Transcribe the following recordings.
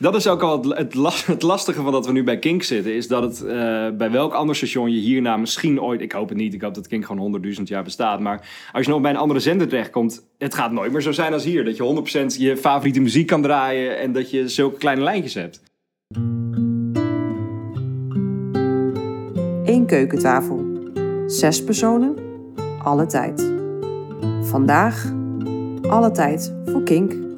Dat is ook al het, het, lastige van dat we nu bij Kink zitten. Is dat het uh, bij welk ander station je hierna misschien ooit... Ik hoop het niet. Ik hoop dat Kink gewoon honderdduizend jaar bestaat. Maar als je nog bij een andere zender terechtkomt... Het gaat nooit meer zo zijn als hier. Dat je 100% je favoriete muziek kan draaien. En dat je zulke kleine lijntjes hebt. Eén keukentafel. Zes personen. Alle tijd. Vandaag alle tijd voor Kink.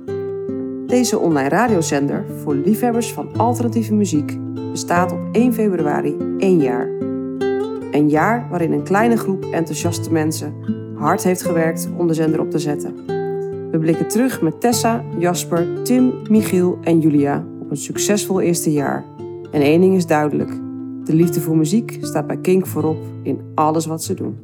Deze online radiozender voor liefhebbers van alternatieve muziek bestaat op 1 februari één jaar. Een jaar waarin een kleine groep enthousiaste mensen hard heeft gewerkt om de zender op te zetten. We blikken terug met Tessa, Jasper, Tim, Michiel en Julia op een succesvol eerste jaar. En één ding is duidelijk: de liefde voor muziek staat bij Kink voorop in alles wat ze doen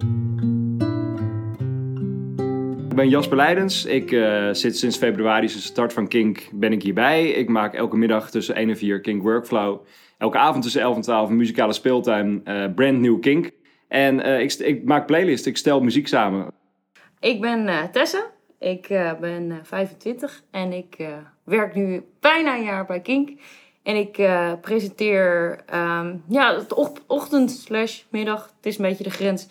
ben Jasper Leidens. Ik uh, zit sinds februari, sinds de start van Kink, ben ik hierbij. Ik maak elke middag tussen 1 en 4 Kink Workflow. Elke avond tussen 11 en 12 een muzikale speeltuin, uh, brand new Kink. En uh, ik, ik, maak playlists, ik stel muziek samen. Ik ben Tessa, ik ben 25 en ik werk nu bijna een jaar bij Kink. En ik presenteer um, ja, het ochtend slash middag, het is een beetje de grens,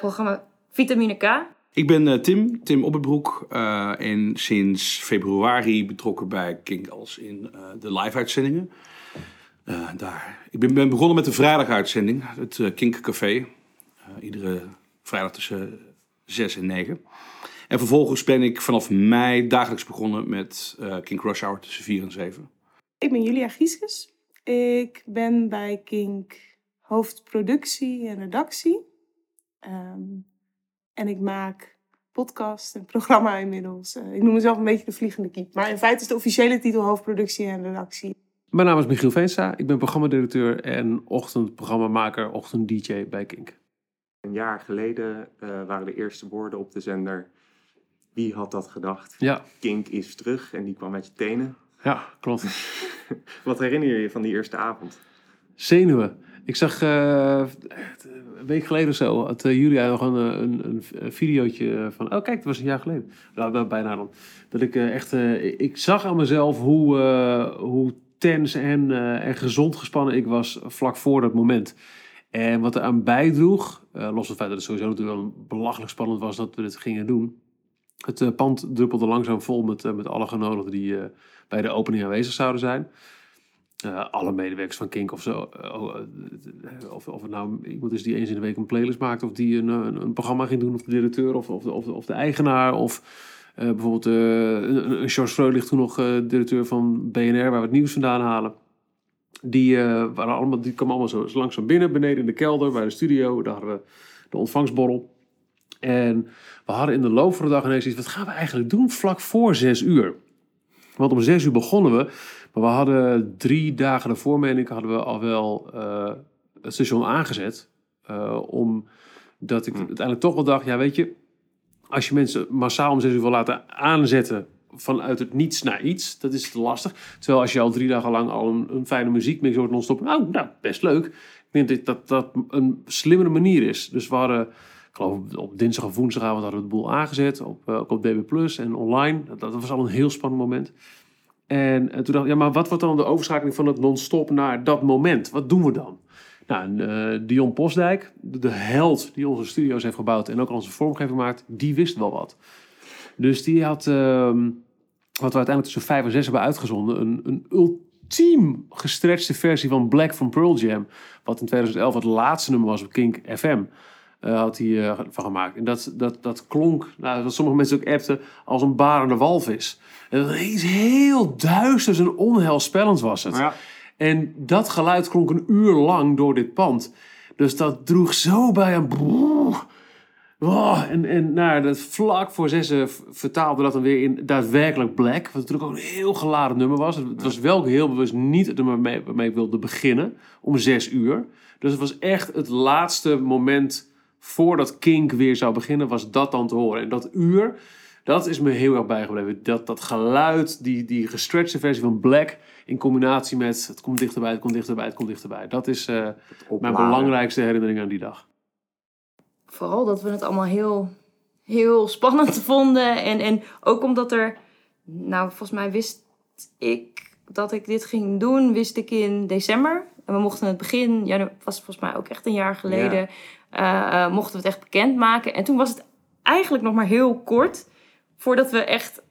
programma Vitamine K. Ik ben uh, Tim, Tim Opperbroek. Uh, en sinds februari betrokken bij Kink als in uh, de live-uitzendingen. daar. Ik ben, ben, begonnen met de vrijdaguitzending, het Kink Café. iedere vrijdag tussen 6 en 9. En vervolgens ben ik vanaf mei dagelijks begonnen met Kink Rush Hour tussen 4 en 7. Ik ben Julia Gieskes. Ik ben bij Kink hoofdproductie en redactie. Um, en ik maak podcast en programma inmiddels. Uh, ik noem mezelf een beetje de vliegende kiep. Maar in feite is de officiële titel hoofdproductie en redactie. Mijn naam is Michiel Veenstra. Ik ben programmadirecteur en ochtendprogrammamaker, ochtend-dj bij Kink. Een jaar geleden uh, waren de eerste woorden op de zender. Wie had dat gedacht? Ja. Kink is terug en die kwam met je tenen. Ja, klopt. Wat herinner je je van die eerste avond? Zenuwen. Ik zag uh, een week geleden of zo, had uh, Julia nog een, een, een videootje van, oh kijk, dat was een jaar geleden. Nou, bijna dan. Dat ik echt, ik zag aan mezelf hoe, hoe tens en, en gezond gespannen ik was vlak voor dat moment. En wat er aan bijdroeg, los van het feit dat het sowieso natuurlijk wel belachelijk spannend was dat we dit gingen doen. Het pand druppelde langzaam vol met, met alle genodigden die bij de opening aanwezig zouden zijn. Uh, alle medewerkers van Kink of zo. Uh, of, of het nou iemand is die eens in de week een playlist maakt, of die een, een, programma ging doen, of de directeur, of, of, of, of de eigenaar. Of bijvoorbeeld een, een Freulich, toen nog directeur van BNR, waar we het nieuws vandaan halen. Die, waren allemaal, die kwamen allemaal zo langzaam binnen, beneden in de kelder, bij de studio. Daar hadden we de ontvangstborrel. En we hadden in de loop van de dag ineens iets, wat gaan we eigenlijk doen vlak voor zes uur? Want om zes uur begonnen we. Maar we hadden drie dagen daarvoor, meen ik, hadden we al wel uh, het station aangezet. Uh, omdat ik hm. uiteindelijk toch wel dacht, ja weet je, als je mensen massaal om zes uur wil laten aanzetten vanuit het niets naar iets, dat is te lastig. Terwijl als je al drie dagen lang al een, een fijne muziekmix hoort non-stop, nou, nou, best leuk. Ik denk dat dat een slimmere manier is. Dus we hadden, ik geloof op dinsdag of woensdagavond hadden we de boel aangezet, op, uh, ook op DB Plus en online. Dat, dat was al een heel spannend moment. En, toen dacht ik, ja, maar wat wordt dan de overschakeling van het non-stop naar dat moment? Wat doen we dan? Nou, uh, Dion Postdijk, de, held die onze studio's heeft gebouwd en ook onze vormgeving maakt, die wist wel wat. Dus die had, uh, wat we uiteindelijk tussen vijf en zes hebben uitgezonden, een, een ultiem gestretchte versie van Black from Pearl Jam. Wat in 2011 het laatste nummer was op Kink FM. Uh, had hij uh, van gemaakt. En dat, dat, dat klonk, nou, wat sommige mensen ook appten, als een barende walvis. En dat iets heel duisters en onheilspellend was het. Ja. En dat geluid klonk een uur lang door dit pand. Dus dat droeg zo bij een... Oh, en en nou, dat vlak voor zessen vertaalde dat dan weer in daadwerkelijk Black. Wat natuurlijk ook een heel geladen nummer was. Het was wel heel bewust niet het nummer waarmee ik wilde beginnen. Om zes uur. Dus het was echt het laatste moment voordat Kink weer zou beginnen. Was dat dan te horen. En dat uur dat is me heel erg bijgebleven. Dat, dat geluid, die, die gestretchte versie van Black, in combinatie met het komt dichterbij, het komt dichterbij, het komt dichterbij. Dat is uh, mijn belangrijkste herinnering aan die dag. Vooral dat we het allemaal heel, heel spannend vonden. En, en ook omdat er, nou volgens mij wist ik dat ik dit ging doen, wist ik in december. En we mochten het begin, ja, dat was volgens mij ook echt een jaar geleden, eh, eh, mochten we het echt bekendmaken. En toen was het eigenlijk nog maar heel kort voordat we echt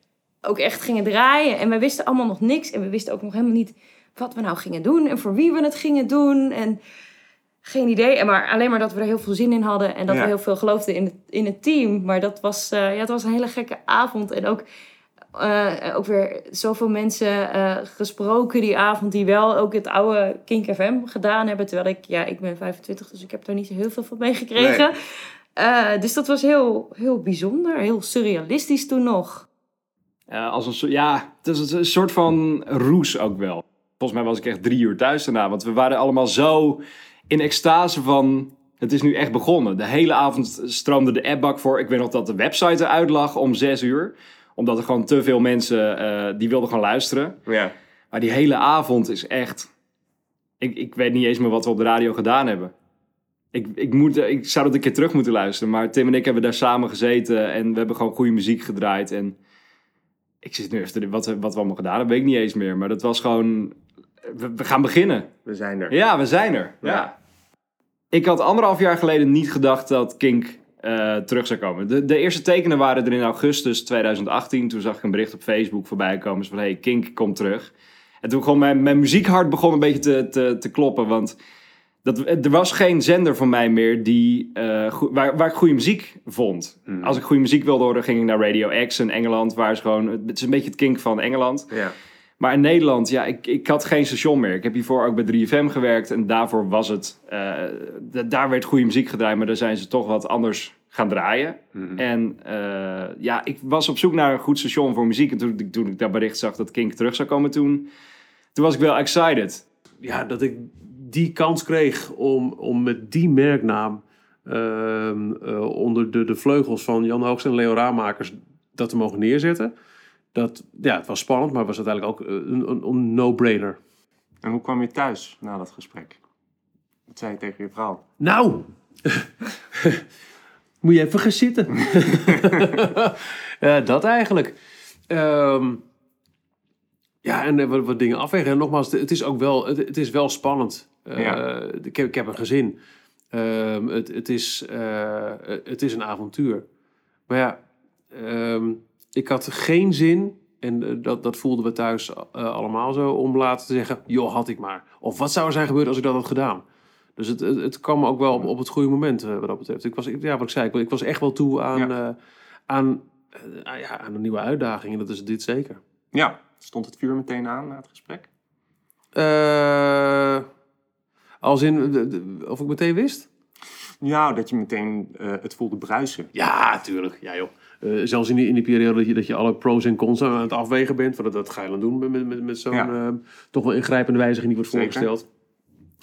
ook echt gingen draaien. En we wisten allemaal nog niks. En we wisten ook nog helemaal niet wat we nou gingen doen en voor wie we het gingen doen. En geen idee. En maar alleen maar dat we er heel veel zin in hadden en dat Ja. we heel veel geloofden in het, in het team. Maar dat was, eh, ja, het was een hele gekke avond. En ook, eh, ook weer zoveel mensen eh, gesproken die avond die wel ook het oude Kink FM gedaan hebben. Terwijl ik, ja, ik ben 25, dus ik heb daar niet zo heel veel van meegekregen. Eh, dus dat was heel, heel bijzonder, heel surrealistisch toen nog. Eh, als een, soort- ja, het is een soort van roes ook wel. Volgens mij was ik echt drie uur thuis daarna. Want we waren allemaal zo in extase van... Het is nu echt begonnen. De hele avond stroomde de appbak voor. Ik weet nog dat de website eruit lag om zes uur. Omdat er gewoon te veel mensen... eh, die wilden gewoon luisteren. Ja. Maar die hele avond is echt... Ik, ik weet niet eens meer wat we op de radio gedaan hebben. Ik, ik, moet, ik zou dat een keer terug moeten luisteren. Maar Tim en ik hebben daar samen gezeten. En we hebben gewoon goede muziek gedraaid. En ik zit nu even... Wat, we- wat we allemaal gedaan hebben, weet ik niet eens meer. Maar dat was gewoon... We, we gaan beginnen. We zijn er. Ja, we zijn er. Ja. Ja. Ik had anderhalf jaar geleden niet gedacht dat Kink eh, terug zou komen. De, de eerste tekenen waren er in augustus 2018. Toen zag ik een bericht op Facebook voorbij komen. Van, hey, Kink komt terug. En toen begon mijn, mijn muziekhart begon een beetje te, te, te kloppen. Want dat, er was geen zender van mij meer die, eh, waar, waar ik goede muziek vond. Mhm. Als ik goede muziek wilde horen, ging ik naar Radio X in Engeland. Waar is gewoon, het is een beetje het Kink van Engeland. Ja. Maar in Nederland, ja, ik, ik had geen station meer. Ik heb hiervoor ook bij 3FM gewerkt en daarvoor was het... eh, daar werd goede muziek gedraaid, maar daar zijn ze toch wat anders gaan draaien. Mhm. En eh, ja, ik was op zoek naar een goed station voor muziek. En toen, ik- toen ik dat bericht zag dat Kink terug zou komen toen... Toen was ik wel excited. ja, dat ik die kans kreeg om, om met die merknaam ehm, eh, onder de, de vleugels van Jan Hoogst en Leo Raamakers dat te mogen neerzetten. Dat, ja, het was spannend, maar was uiteindelijk ook eh, een, een, een no-brainer. En hoe kwam je thuis na dat gesprek? Wat zei je tegen je vrouw? Nou, moet je even gaan zitten. ja, dat eigenlijk. Ehm, ja, en eh, wat, wat dingen afwegen. En nogmaals, het is ook wel, het, het is wel spannend. Eh, Ja. ik, heb, ik heb een gezin. Ehm, het, het, is, het is een avontuur. Maar ja, ehm, ik had geen zin, en eh, dat, dat voelden we thuis eh, allemaal zo, om later te zeggen, joh, had ik maar. Of wat zou er zijn gebeurd als ik dat had gedaan? Dus het, het, het kwam ook wel op, op het goede moment eh, wat dat betreft. Ik was, ja, wat ik zei, ik, ik was echt wel toe aan, aan, ah, ja, aan een nieuwe uitdaging. En dat is dit zeker. Ja. Stond het vuur meteen aan na het gesprek? Als in, of ik meteen wist? Ja, dat je meteen eh, het voelde bruisen. Ja, tuurlijk. Ja, joh. Eh, zelfs in die, in die periode dat je, dat je alle pros en cons aan het afwegen bent. Want dat, dat ga je dan doen met, met, met, zo'n Ja. eh, toch wel ingrijpende wijziging die wordt voorgesteld.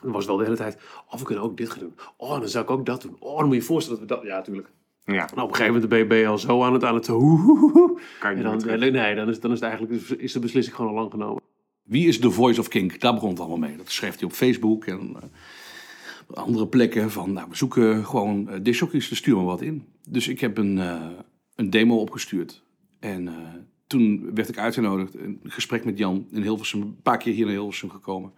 Dan was wel de hele tijd, oh, we kunnen ook dit gaan doen. Oh, dan zou ik ook dat doen. Oh, dan moet je je voorstellen dat we dat... Ja, tuurlijk. Ja, Nou, op een gegeven moment ben je, ben je al zo aan het aan het... hoehoehoe. kan je dan, nee, dan is, dan is het eigenlijk is de beslissing gewoon al lang genomen. Wie is The Voice of Kink? Daar begon het allemaal mee. Dat schreef hij op Facebook en eh, andere plekken. Van, nou, we zoeken gewoon uh, discjockeys, dus stuur maar wat in. Dus ik heb een, eh, een demo opgestuurd. En eh, toen werd ik uitgenodigd. Een gesprek met Jan in Hilversum. Een paar keer hier naar Hilversum gekomen.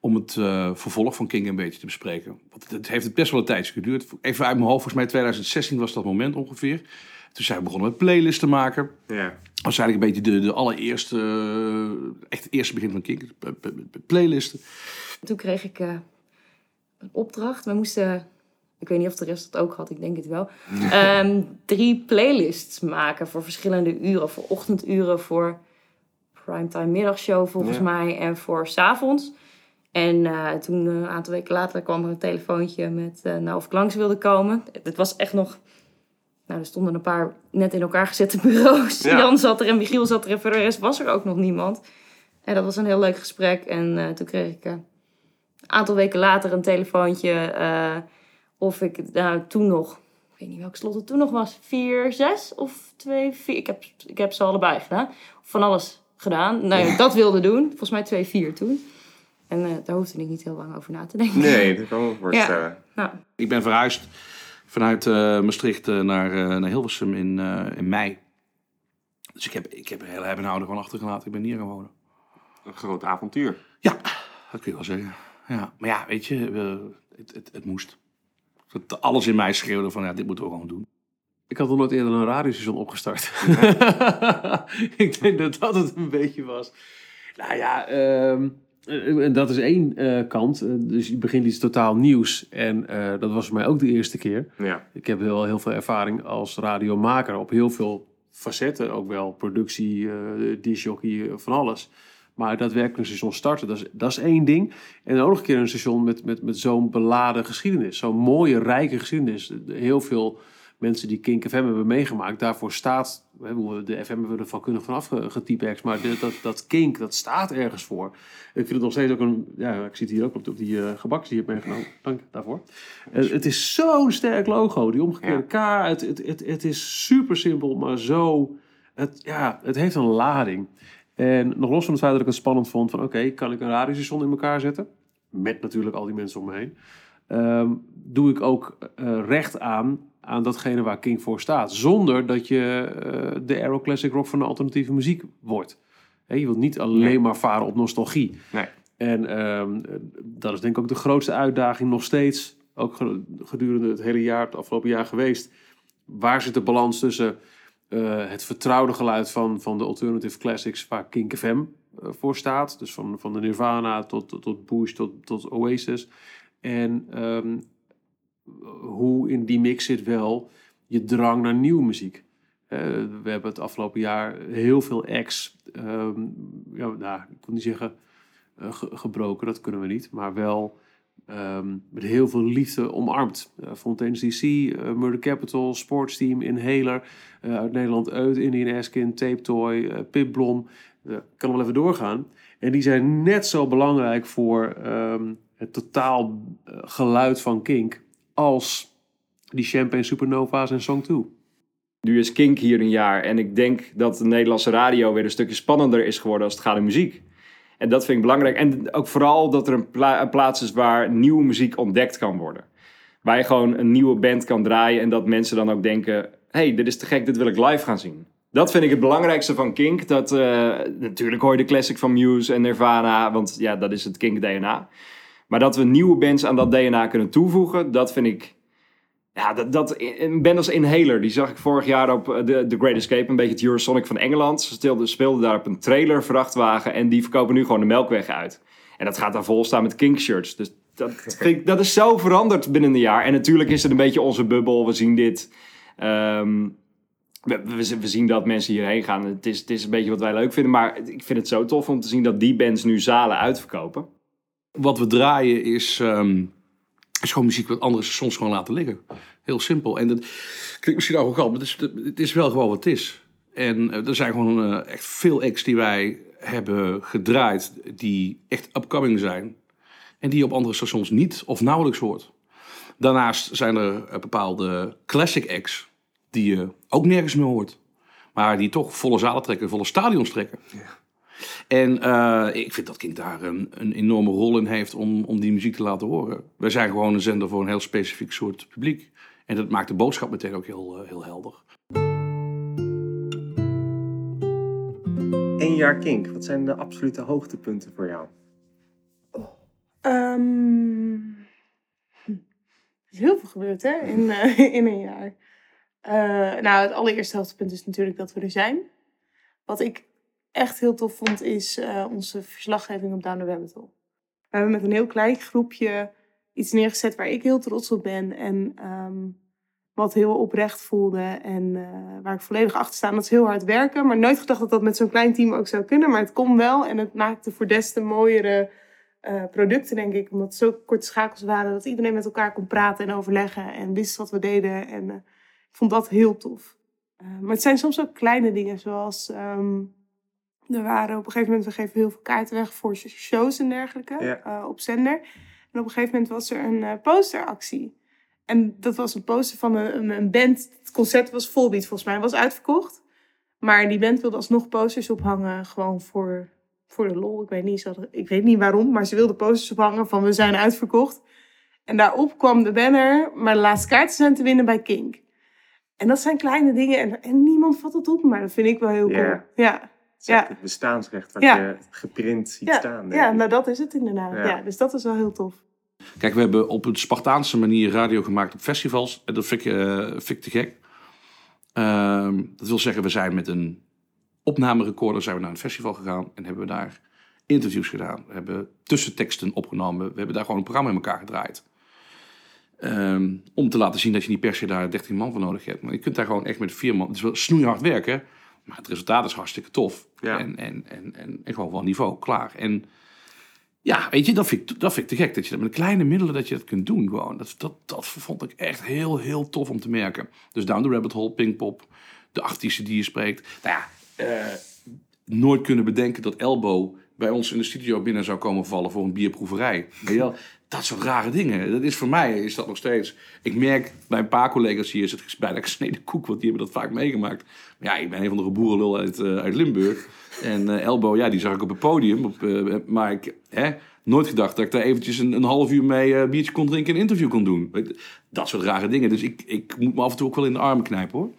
Om het eh, vervolg van King een beetje te bespreken. Want het, het heeft het best wel een tijdje geduurd. Even uit mijn hoofd, volgens mij 2016 was dat moment ongeveer. Toen zijn we begonnen met playlists te maken. Ja. Dat was eigenlijk een beetje de, de allereerste, echt het eerste begin van p- Playlisten. Toen kreeg ik eh, een opdracht. We moesten, ik weet niet of de rest dat ook had, ik denk het wel. ehm, drie playlists maken voor verschillende uren. Voor ochtenduren, voor primetime middagshow volgens Ja. mij en voor 's avonds. En eh, toen eh, een aantal weken later kwam er een telefoontje met eh, nou of ik langs wilde komen. Het was echt nog. Nou, er stonden een paar net in elkaar gezette bureaus. Ja. Jan zat er en Michiel zat er en voor de rest was er ook nog niemand. En dat was een heel leuk gesprek. En toen kreeg ik aantal weken later een telefoontje eh, of ik nou, toen nog, ik weet niet welk slot het toen nog was, vier, zes of twee, vier. Ik heb, ik heb ze allebei gedaan. Van alles gedaan. Nou, ja, dat wilde doen. Volgens mij twee, vier toen. En eh, daar hoefde ik niet heel lang over na te denken. Nee, dat kan ik me voorstellen. Nou, Ik ben verhuisd vanuit eh, Maastricht naar, eh, naar Hilversum in, eh, in mei. Dus ik heb, ik heb een hele hebben en houden gewoon achtergelaten. Ik ben hier gaan wonen. Een groot avontuur. Ja, dat kun je wel zeggen. Ja. Maar ja, weet je, we- het, het, het moest. Dat alles in mij schreeuwde van, ja, dit moeten we gewoon doen. Ik had nog nooit eerder een radiostation opgestart. ik denk dat dat het een beetje was. Nou ja, ehm, eh, en dat is één eh, kant. Eh, dus je begint iets totaal nieuws. En eh, dat was voor mij ook de eerste keer. Ja. Ik heb wel heel veel ervaring als radiomaker op heel veel facetten. Ook wel productie, eh disjockey, eh, van alles. Maar daadwerkelijk een station starten, dat is, dat is één ding. En ook nog een keer een station met, met, met zo'n beladen geschiedenis. Zo'n mooie, rijke geschiedenis. Heel veel mensen die Kink FM hebben meegemaakt. Daarvoor staat, de FM hebben we er vakkundig vanaf ge- getypext. Maar dat, dat Kink, dat staat ergens voor. Ik vind het nog steeds ook een, ja, ik zie het hier ook op, op die gebaks die je hebt meegenomen. Dank daarvoor. Eh, het is zo'n sterk logo, die omgekeerde K. Het, het, het, het is super simpel, maar zo, het, ja, het heeft een lading. En nog los van het feit dat ik het spannend vond van oké, kan ik een radiostation in elkaar zetten? Met natuurlijk al die mensen om me heen. Ehm, doe ik ook eh, recht aan aan datgene waar King voor staat. Zonder dat je eh, de Aero Classic Rock van de alternatieve muziek wordt. Je wilt niet alleen Nee. maar varen op nostalgie. Nee. En ehm, dat is denk ik ook de grootste uitdaging nog steeds. Ook ge- gedurende het hele jaar, het afgelopen jaar geweest. Waar zit de balans tussen eh, het vertrouwde geluid van, van de alternative classics waar Kink FM eh, voor staat. Dus van, van de Nirvana tot, tot, Bush tot, tot Oasis. En ehm, hoe in die mix zit wel je drang naar nieuwe muziek. Eh, we hebben het afgelopen jaar heel veel acts, ehm, ja, nou, ik wil niet zeggen ge- gebroken, dat kunnen we niet, maar wel ehm, met heel veel liefde omarmd. Uh, Fontaine's DC, eh, Murder Capital, Sportsteam, Inhaler, eh, uit Nederland Uit, Indian Askin, Tape Toy, Pip Blom. Kan wel even doorgaan. En die zijn net zo belangrijk voor ehm, het totaal geluid van Kink als die Champagne Supernova's en Song 2. Nu is Kink hier een jaar en ik denk dat de Nederlandse radio weer een stukje spannender is geworden als het gaat om muziek. En dat vind ik belangrijk. En ook vooral dat er een, pla- een plaats is waar nieuwe muziek ontdekt kan worden. Waar je gewoon een nieuwe band kan draaien en dat mensen dan ook denken... hey, dit is te gek, dit wil ik live gaan zien. Dat vind ik het belangrijkste van Kink. Dat, eh, natuurlijk hoor je de classic van Muse en Nirvana, want ja, dat is het Kink-DNA. Maar dat we nieuwe bands aan dat DNA kunnen toevoegen, dat vind ik... Ja, dat, dat, een band als Inhaler, die zag ik vorig jaar op eh, de The Great Escape, een beetje het Eurosonic van Engeland. Ze speelden, speelden daar op een trailer vrachtwagen en die verkopen nu gewoon de melkweg uit. En dat gaat daar vol staan met Kink shirts. Dus dat, vind ik- dat is zo veranderd binnen een jaar. En natuurlijk is het een beetje onze bubbel. We zien dit. ehm, we, we, we zien dat mensen hierheen gaan. Het is, het is een beetje wat wij leuk vinden. Maar ik vind het zo tof om te zien dat die bands nu zalen uitverkopen. Wat we draaien is, ehm, is gewoon muziek wat andere stations gewoon laten liggen. Heel simpel. En dat klinkt misschien arrogant, maar het is, het is wel gewoon wat het is. En eh, er zijn gewoon eh, echt veel acts die wij hebben gedraaid die echt upcoming zijn. En die op andere stations niet of nauwelijks hoort. Daarnaast zijn er eh, bepaalde classic acts die je ook nergens meer hoort. Maar die toch volle zalen trekken, volle stadions trekken. En eh, ik vind dat Kink daar een, een enorme rol in heeft om, om die muziek te laten horen. Wij zijn gewoon een zender voor een heel specifiek soort publiek. En dat maakt de boodschap meteen ook heel, eh, heel helder. Eén jaar Kink. Wat zijn de absolute hoogtepunten voor jou? Ehm, hm. er is heel veel gebeurd hè, in, eh, in een jaar. Eh, nou, het allereerste hoogtepunt is natuurlijk dat we er zijn. Wat ik echt heel tof vond, is eh, onze verslaggeving op Down the Rabbit. We hebben met een heel klein groepje iets neergezet waar ik heel trots op ben. En ehm, wat heel oprecht voelde en eh, waar ik volledig achter sta. Dat is heel hard werken, maar nooit gedacht dat dat met zo'n klein team ook zou kunnen. Maar het kon wel en het maakte voor des te mooiere eh, producten, denk ik. Omdat het zo korte schakels waren dat iedereen met elkaar kon praten en overleggen en wist wat we deden. En ik vond dat heel tof. Maar het zijn soms ook kleine dingen, zoals ehm, er waren op een gegeven moment, we geven heel veel kaarten weg voor shows en dergelijke Ja. eh, op zender. En op een gegeven moment was er een eh, posteractie. En dat was een poster van een, een, band. Het concert was volbeat volgens mij, was uitverkocht. Maar die band wilde alsnog posters ophangen, gewoon voor, voor de lol. Ik weet, niet, hadden- ik weet niet waarom, maar ze wilden posters ophangen van we zijn uitverkocht. En daarop kwam de banner, maar de laatste kaarten zijn te winnen bij Kink. En dat zijn kleine dingen en, en niemand vat het op, maar dat vind ik wel heel cool. Ja. Ja, Het bestaansrecht wat Ja. je geprint ziet Ja, staan. ja nou dat is het inderdaad. Ja. Ja. dus dat is wel heel tof. Kijk, we hebben op een Spartaanse manier radio gemaakt op festivals. En dat vind ik, eh, vind ik te gek. Ehm, dat wil zeggen, we zijn met een opnamerecorder zijn we naar een festival gegaan. En hebben we daar interviews gedaan. We hebben tussenteksten opgenomen. We hebben daar gewoon een programma in elkaar gedraaid. Ehm, om te laten zien dat je niet per se daar 13 man voor nodig hebt. Maar je kunt daar gewoon echt met vier man... Het is wel snoeihard werken. Maar het resultaat is hartstikke tof. Ja. En, en, en, en, en gewoon van niveau, klaar. En ja, weet je, dat vind, ik, dat vind ik te gek. Dat je dat met kleine middelen dat je dat kunt doen gewoon. Dat, dat, dat vond ik echt heel, heel tof om te merken. Dus Down the Rabbit Hole, Pinkpop, de artiesten die je spreekt. Nou ja, eh, nooit kunnen bedenken dat Elbow bij ons in de studio binnen zou komen vallen voor een bierproeverij. Dat soort rare dingen. Dat is voor mij is dat nog steeds. Ik merk bij een paar collega's hier is het bijna gesneden koek, want die hebben dat vaak meegemaakt. Maar ja, ik ben een van de boerenlul uit, eh, uit Limburg. En eh Elbow, ja, die zag ik op het podium. Op, eh, maar ik hè, nooit gedacht dat ik daar eventjes een, half uur mee biertje kon drinken en een interview kon doen. Dat soort rare dingen. Dus ik, ik moet me af en toe ook wel in de armen knijpen hoor.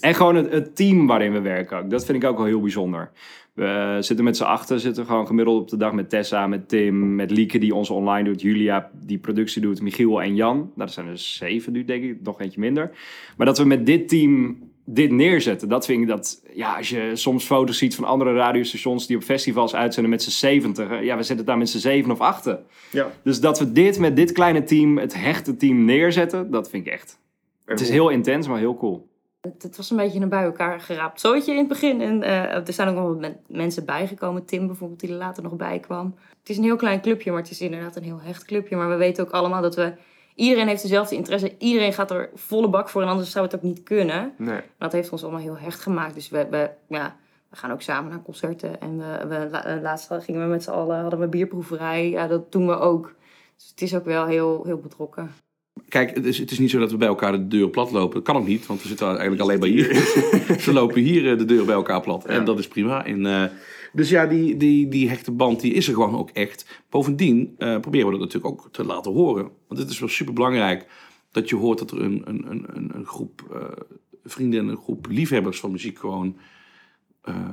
En gewoon het, team waarin we werken. Dat vind ik ook wel heel bijzonder. We zitten met z'n achter, zitten gewoon gemiddeld op de dag met Tessa, met Tim, met Lieke die ons online doet, Julia die productie doet, Michiel en Jan. Nou, dat zijn er zeven nu denk ik, nog eentje minder. Maar dat we met dit team dit neerzetten, dat vind ik dat... Ja, als je soms foto's ziet van andere radiostations die op festivals uitzenden met z'n zeventig. Ja, we zetten daar met z'n zeven of achten. Ja. Dus dat we dit met dit kleine team, het hechte team neerzetten, dat vind ik echt... Het is heel intens, maar heel cool. Het, het was een beetje een bij elkaar geraapt zootje in het begin. En eh, er zijn ook nog wat men- mensen bijgekomen. Tim bijvoorbeeld, die er later nog bij kwam. Het is een heel klein clubje, maar het is inderdaad een heel hecht clubje. Maar we weten ook allemaal dat we... Iedereen heeft dezelfde interesse. Iedereen gaat er volle bak voor. En anders zou het ook niet kunnen. Nee. Dat heeft ons allemaal heel hecht gemaakt. Dus we, we, ja, we gaan ook samen naar concerten. En we, we, eh, laatst gingen we met z'n allen, hadden we bierproeverij. Ja, dat doen we ook. Dus het is ook wel heel, heel betrokken. Kijk, het is, het is niet zo dat we bij elkaar de deur plat lopen. Dat kan ook niet, want we zitten eigenlijk alleen maar hier. Ze lopen hier eh, de deur bij elkaar plat. En dat is prima. En, eh, dus ja, die, die, die hechte band die is er gewoon ook echt. Bovendien eh, proberen we dat natuurlijk ook te laten horen. Want het is wel super belangrijk dat je hoort dat er een, een, een, een, groep vrienden en een groep liefhebbers van muziek gewoon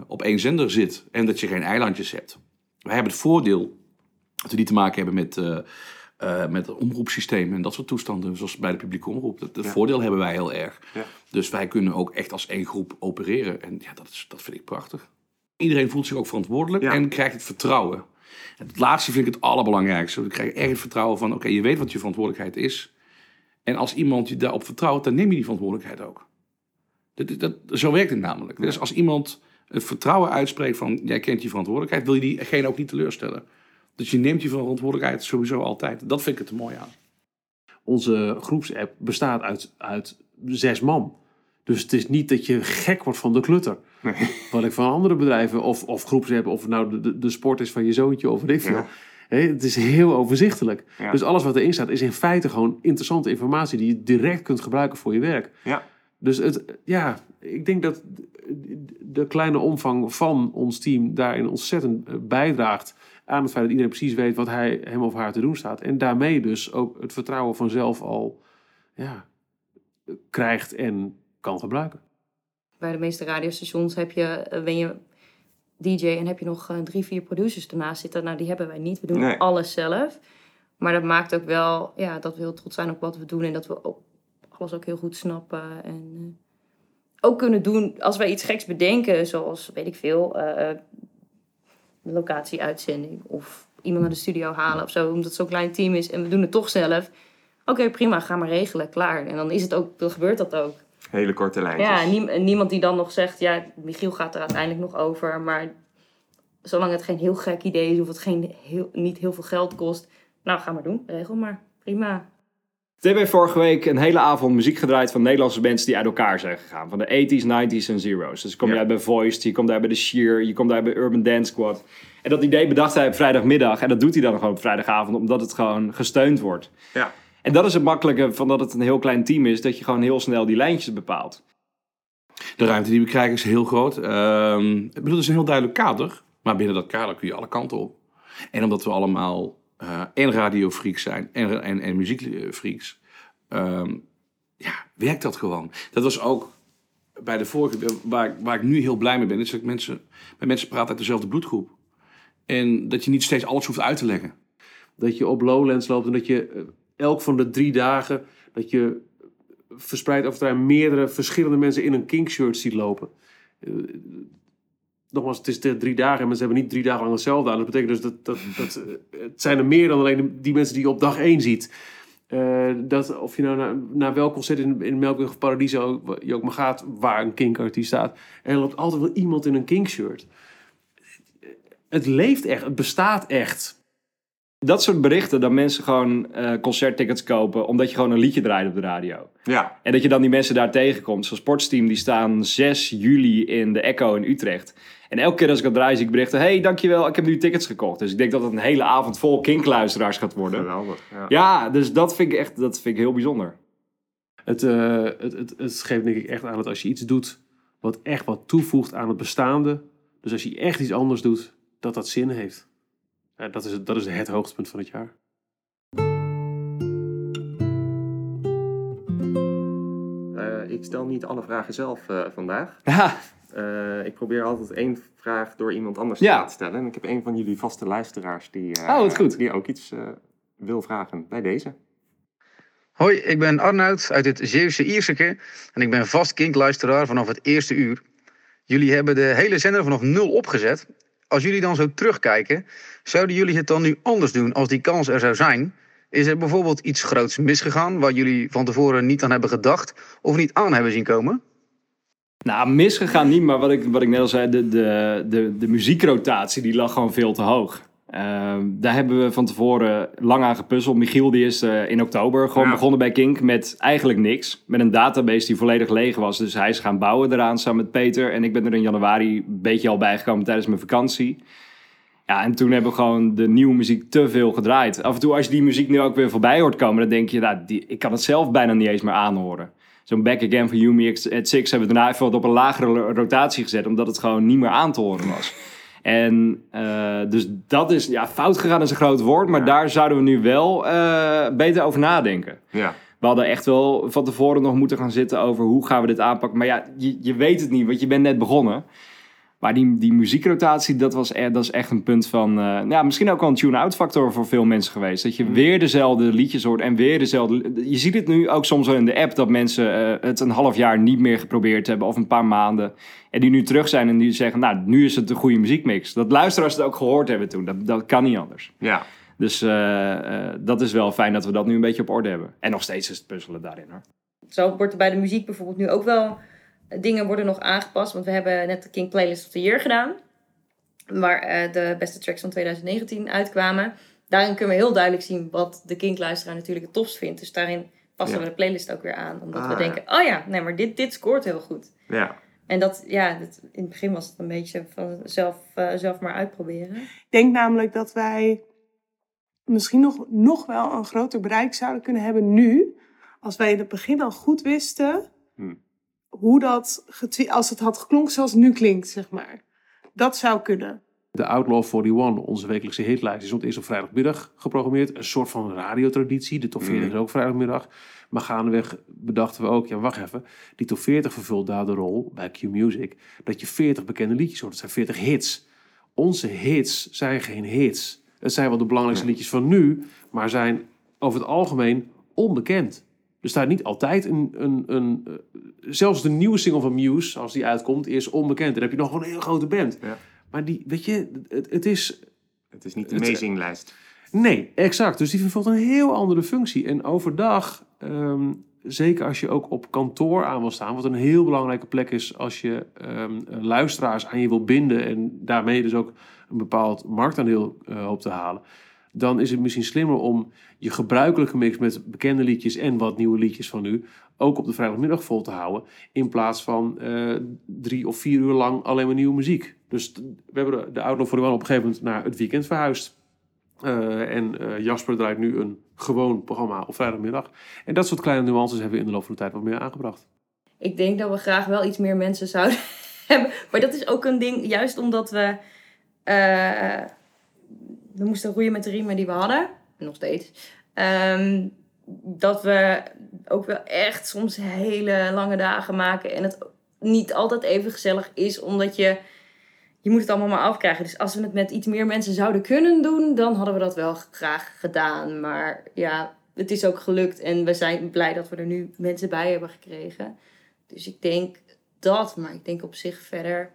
op één zender zit. En dat je geen eilandjes hebt. Wij hebben het voordeel dat we niet te maken hebben met, eh met omroepsystemen en dat soort toestanden, zoals bij de publieke omroep. Dat, dat Ja. voordeel hebben wij heel erg. Ja. Dus wij kunnen ook echt als één groep opereren. En ja, dat, is, dat vind ik prachtig. Iedereen voelt zich ook verantwoordelijk Ja. en krijgt het vertrouwen. En het laatste vind ik het allerbelangrijkste. We krijgen echt het vertrouwen van, oké, je weet wat je verantwoordelijkheid is. En als iemand je daarop vertrouwt, dan neem je die verantwoordelijkheid ook. Dat, dat, zo werkt het namelijk. Dus als iemand het vertrouwen uitspreekt van, jij kent je verantwoordelijkheid, wil je diegene ook niet teleurstellen. Dus je neemt je verantwoordelijkheid sowieso altijd. Dat vind ik het er mooi aan. Onze groepsapp bestaat uit, uit zes man. Dus het is niet dat je gek wordt van de klutter. Wat ik van andere bedrijven of, of groepsapp, of het nou de, de, de sport is van je zoontje of weet veel. Ja. Het is heel overzichtelijk. Ja. Dus alles wat erin staat is in feite gewoon interessante informatie die je direct kunt gebruiken voor je werk. Ja. Dus het, ja, ik denk dat de kleine omvang van ons team daarin ontzettend eh, bijdraagt aan het feit dat iedereen precies weet wat hij hem of haar te doen staat. En daarmee dus ook het vertrouwen vanzelf al ja, krijgt en kan gebruiken. Bij de meeste radiostations heb je, eh, ben je DJ en heb je nog eh, drie, vier producers ernaast zitten. Nou, die hebben wij niet. We doen Nee. alles zelf. Maar dat maakt ook wel ja, dat we heel trots zijn op wat we doen. En dat we ook alles ook heel goed snappen. En eh, ook kunnen doen als wij iets geks bedenken. Zoals, weet ik veel, eh, eh, locatieuitzending. Of iemand naar de studio halen of zo. Omdat het zo'n klein team is en we doen het toch zelf. Oké, prima, ga maar regelen, klaar. En dan is het ook, dan gebeurt dat ook. Hele korte lijntjes. Ja, niem- niemand die dan nog zegt, ja, Michiel gaat er uiteindelijk nog over. Maar zolang het geen heel gek idee is of het geen heel, niet heel veel geld kost. Nou, ga maar doen. Regel maar. Prima. Tim heeft vorige week een hele avond muziek gedraaid van Nederlandse bands die uit elkaar zijn gegaan. Van de 80s, 90s en zeros. Dus kom je Ja. uit bij Voiced, je komt daar bij de Sheer, je komt daar bij Urban Dance Squad. En dat idee bedacht hij op vrijdagmiddag. En dat doet hij dan gewoon op vrijdagavond, omdat het gewoon gesteund wordt. Ja. En dat is het makkelijke van dat het een heel klein team is, dat je gewoon heel snel die lijntjes bepaalt. De ruimte die we krijgen is heel groot. Ehm, ik bedoel, het is een heel duidelijk kader. Maar binnen dat kader kun je alle kanten op. En omdat we allemaal eh en radiofreaks zijn en, en, en muziekfreaks, ehm, ja, werkt dat gewoon. Dat was ook bij de vorige, waar, waar ik nu heel blij mee ben, is dat mensen, met mensen praat uit dezelfde bloedgroep. En dat je niet steeds alles hoeft uit te leggen. Dat je op Lowlands loopt en dat je eh, elk van de drie dagen... dat je verspreid over het meerdere verschillende mensen in een kinkshirt ziet lopen. Nogmaals, het is drie dagen en mensen hebben niet drie dagen lang hetzelfde aan. Dat betekent dus dat, dat, dat eh, het zijn er meer dan alleen die mensen die je op dag één ziet. Eh, dat of je nou naar, naar welk concert in, in Melkweg of Paradiso je ook maar gaat, waar een kinkartiest staat. En er loopt altijd wel iemand in een kinkshirt. Het leeft echt, het bestaat echt. Dat soort berichten, dat mensen gewoon eh, concerttickets kopen omdat je gewoon een liedje draait op de radio. Ja, En dat je dan die mensen daar tegenkomt. Zo'n sportsteam, die staan 6 juli in de Echo in Utrecht. En elke keer als ik dat draai, zie ik berichten... hey, dankjewel, ik heb nu tickets gekocht. Dus ik denk dat het een hele avond vol kinkluisteraars gaat worden. geweldig. Ja. Ja, dus dat vind ik echt dat vind ik heel bijzonder. Het, eh, het, het, het geeft denk ik echt aan dat als je iets doet wat echt wat toevoegt aan het bestaande. Dus als je echt iets anders doet, dat dat zin heeft. Ja, dat, is, het- dat is het hoogtepunt van het jaar. Eh, ik stel niet alle vragen zelf eh, vandaag. Ja, Eh, ik probeer altijd één vraag door iemand anders Ja. te laten stellen. En ik heb een van jullie vaste luisteraars die, eh, Oh, goed. die ook iets eh, wil vragen bij deze. Hoi, ik ben Arnoud uit het Zeeuwse Ierseke en ik ben vast kinkluisteraar vanaf het eerste uur. Jullie hebben de hele zender vanaf nul opgezet. Als jullie dan zo terugkijken, zouden jullie het dan nu anders doen als die kans er zou zijn? Is er bijvoorbeeld iets groots misgegaan waar jullie van tevoren niet aan hebben gedacht of niet aan hebben zien komen? Nou, misgegaan niet, maar wat ik, wat ik net al zei, de, de, de, de muziekrotatie die lag gewoon veel te hoog. Ehm, daar hebben we van tevoren lang aan gepuzzeld. Michiel die is eh, in oktober gewoon Ja. begonnen bij Kink met eigenlijk niks. Met een database die volledig leeg was. Dus hij is gaan bouwen eraan samen met Peter. En ik ben er in januari een beetje al bijgekomen tijdens mijn vakantie. Ja, en toen hebben we gewoon de nieuwe muziek te veel gedraaid. Af en toe als je die muziek nu ook weer voorbij hoort komen, dan denk je, nou, die, ik kan het zelf bijna niet eens meer aanhoren. Zo'n Back Again van Yumi at Six hebben we daarna even wat op een lagere rotatie gezet, omdat het gewoon niet meer aan te horen was. En eh, dus dat is, ja, fout gegaan is een groot woord, maar Ja. daar zouden we nu wel eh, beter over nadenken. Ja, We hadden echt wel van tevoren nog moeten gaan zitten over hoe gaan we dit aanpakken. Maar ja, je, je weet het niet, want je bent net begonnen. Maar die, die muziekrotatie, dat, was e- dat is echt een punt van... eh, ja, misschien ook wel een tune-out factor voor veel mensen geweest. Dat je weer dezelfde liedjes hoort en weer dezelfde... Je ziet het nu ook soms wel in de app dat mensen eh, het een half jaar niet meer geprobeerd hebben. Of een paar maanden. En die nu terug zijn en die zeggen, nou, nu is het een goede muziekmix. Dat luisteraars het ook gehoord hebben toen. Dat, dat kan niet anders. ja. Dus eh, eh, dat is wel fijn dat we dat nu een beetje op orde hebben. En nog steeds is het puzzelen daarin hoor. Zo wordt er bij de muziek bijvoorbeeld nu ook wel dingen worden nog aangepast. Want we hebben net de King Playlist of the Year gedaan. Waar eh, de beste tracks van 2019 uitkwamen. Daarin kunnen we heel duidelijk zien wat de Kink-luisteraar natuurlijk het tofst vindt. Dus daarin passen Ja. we de playlist ook weer aan. Omdat Ah, we ja. denken, oh ja, nee, maar dit, dit scoort heel goed. ja. En dat, ja, dat, in het begin was het een beetje van zelf, eh, zelf maar uitproberen. Ik denk namelijk dat wij misschien nog, nog wel een groter bereik zouden kunnen hebben nu. Als wij in het begin al goed wisten Hmm. Hoe dat, als het had geklonken zoals het nu klinkt, zeg maar. Dat zou kunnen. De Outlaw 41, onze wekelijkse hitlijst, is op het eerst op vrijdagmiddag geprogrammeerd. Een soort van radiotraditie. De top 40 is ook vrijdagmiddag. Maar gaandeweg bedachten we ook, ja wacht even, die top 40 vervult daar de rol bij Q-Music. Dat je 40 bekende liedjes hoort. Dat zijn 40 hits. Onze hits zijn geen hits. Het zijn wel de belangrijkste liedjes van nu, maar zijn over het algemeen onbekend. Er staat niet altijd een, een, een eh, zelfs de nieuwe single van Muse, als die uitkomt, is onbekend. Dan heb je nog een hele grote band. Ja. Maar die, weet je, het, het is Het is niet de amazinglijst. Nee, exact. Dus die vervult een heel andere functie. En overdag, ehm, zeker als je ook op kantoor aan wil staan, wat een heel belangrijke plek is als je ehm, luisteraars aan je wil binden en daarmee dus ook een bepaald marktaandeel eh hoopt te halen, dan is het misschien slimmer om je gebruikelijke mix met bekende liedjes en wat nieuwe liedjes van nu ook op de vrijdagmiddag vol te houden, in plaats van eh, drie of vier uur lang alleen maar nieuwe muziek. Dus we hebben de, Outlaw One op een gegeven moment naar het weekend verhuisd. Eh, en eh, Jasper draait nu een gewoon programma op vrijdagmiddag. En dat soort kleine nuances hebben we in de loop van de tijd wat meer aangebracht. Ik denk dat we graag wel iets meer mensen zouden hebben. Maar dat is ook een ding, juist omdat we... we moesten roeien met de riemen die we hadden. Nog steeds. Ehm, dat we ook wel echt soms hele lange dagen maken. En het niet altijd even gezellig is, omdat je, je moet het allemaal maar afkrijgen. Dus als we het met iets meer mensen zouden kunnen doen, dan hadden we dat wel graag gedaan. Maar ja, het is ook gelukt en we zijn blij dat we er nu mensen bij hebben gekregen. Dus ik denk dat, maar ik denk op zich verder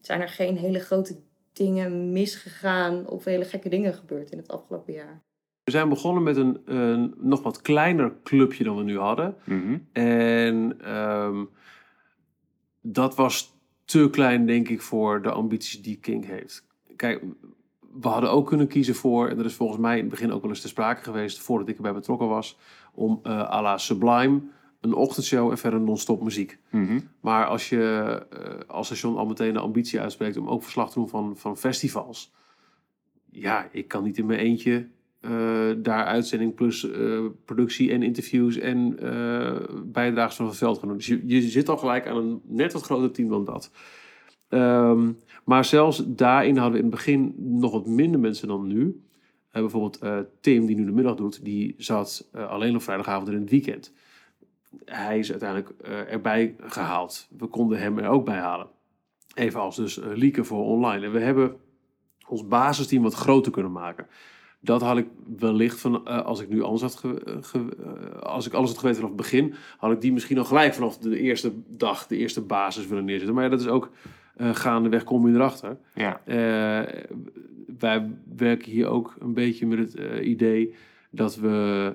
zijn er geen hele grote dingen misgegaan of hele gekke dingen gebeurd in het afgelopen jaar. We zijn begonnen met een, een nog wat kleiner clubje dan we nu hadden. Mhm. En ehm, dat was te klein, denk ik, voor de ambities die King heeft. Kijk, we hadden ook kunnen kiezen voor, en dat is volgens mij in het begin ook wel eens te sprake geweest, voordat ik erbij betrokken was, om eh à la Sublime een ochtendshow en verder non-stop muziek. Mhm. Maar als je eh, als station al meteen de ambitie uitspreekt om ook verslag te doen van, van festivals. Ja, ik kan niet in mijn eentje eh, daar uitzending plus eh, productie en interviews en bijdragers van het veld gaan doen. Dus je, je zit al gelijk aan een net wat groter team dan dat. Ehm, maar zelfs daarin hadden we in het begin nog wat minder mensen dan nu. Bijvoorbeeld Tim, die nu de middag doet, die zat alleen op vrijdagavond en in het weekend. Hij is uiteindelijk eh, erbij gehaald. We konden hem er ook bij halen. Evenals dus uh, Lieke voor online. En we hebben ons basisteam wat groter kunnen maken. Dat had ik wellicht van, eh, als ik nu alles had, ge- eh, ge- eh, als ik alles had geweten vanaf het begin, had ik die misschien al gelijk vanaf de eerste dag, de eerste basis willen neerzetten. Maar ja, dat is ook eh, gaandeweg kom je erachter. Ja. Eh, wij werken hier ook een beetje met het eh, idee dat we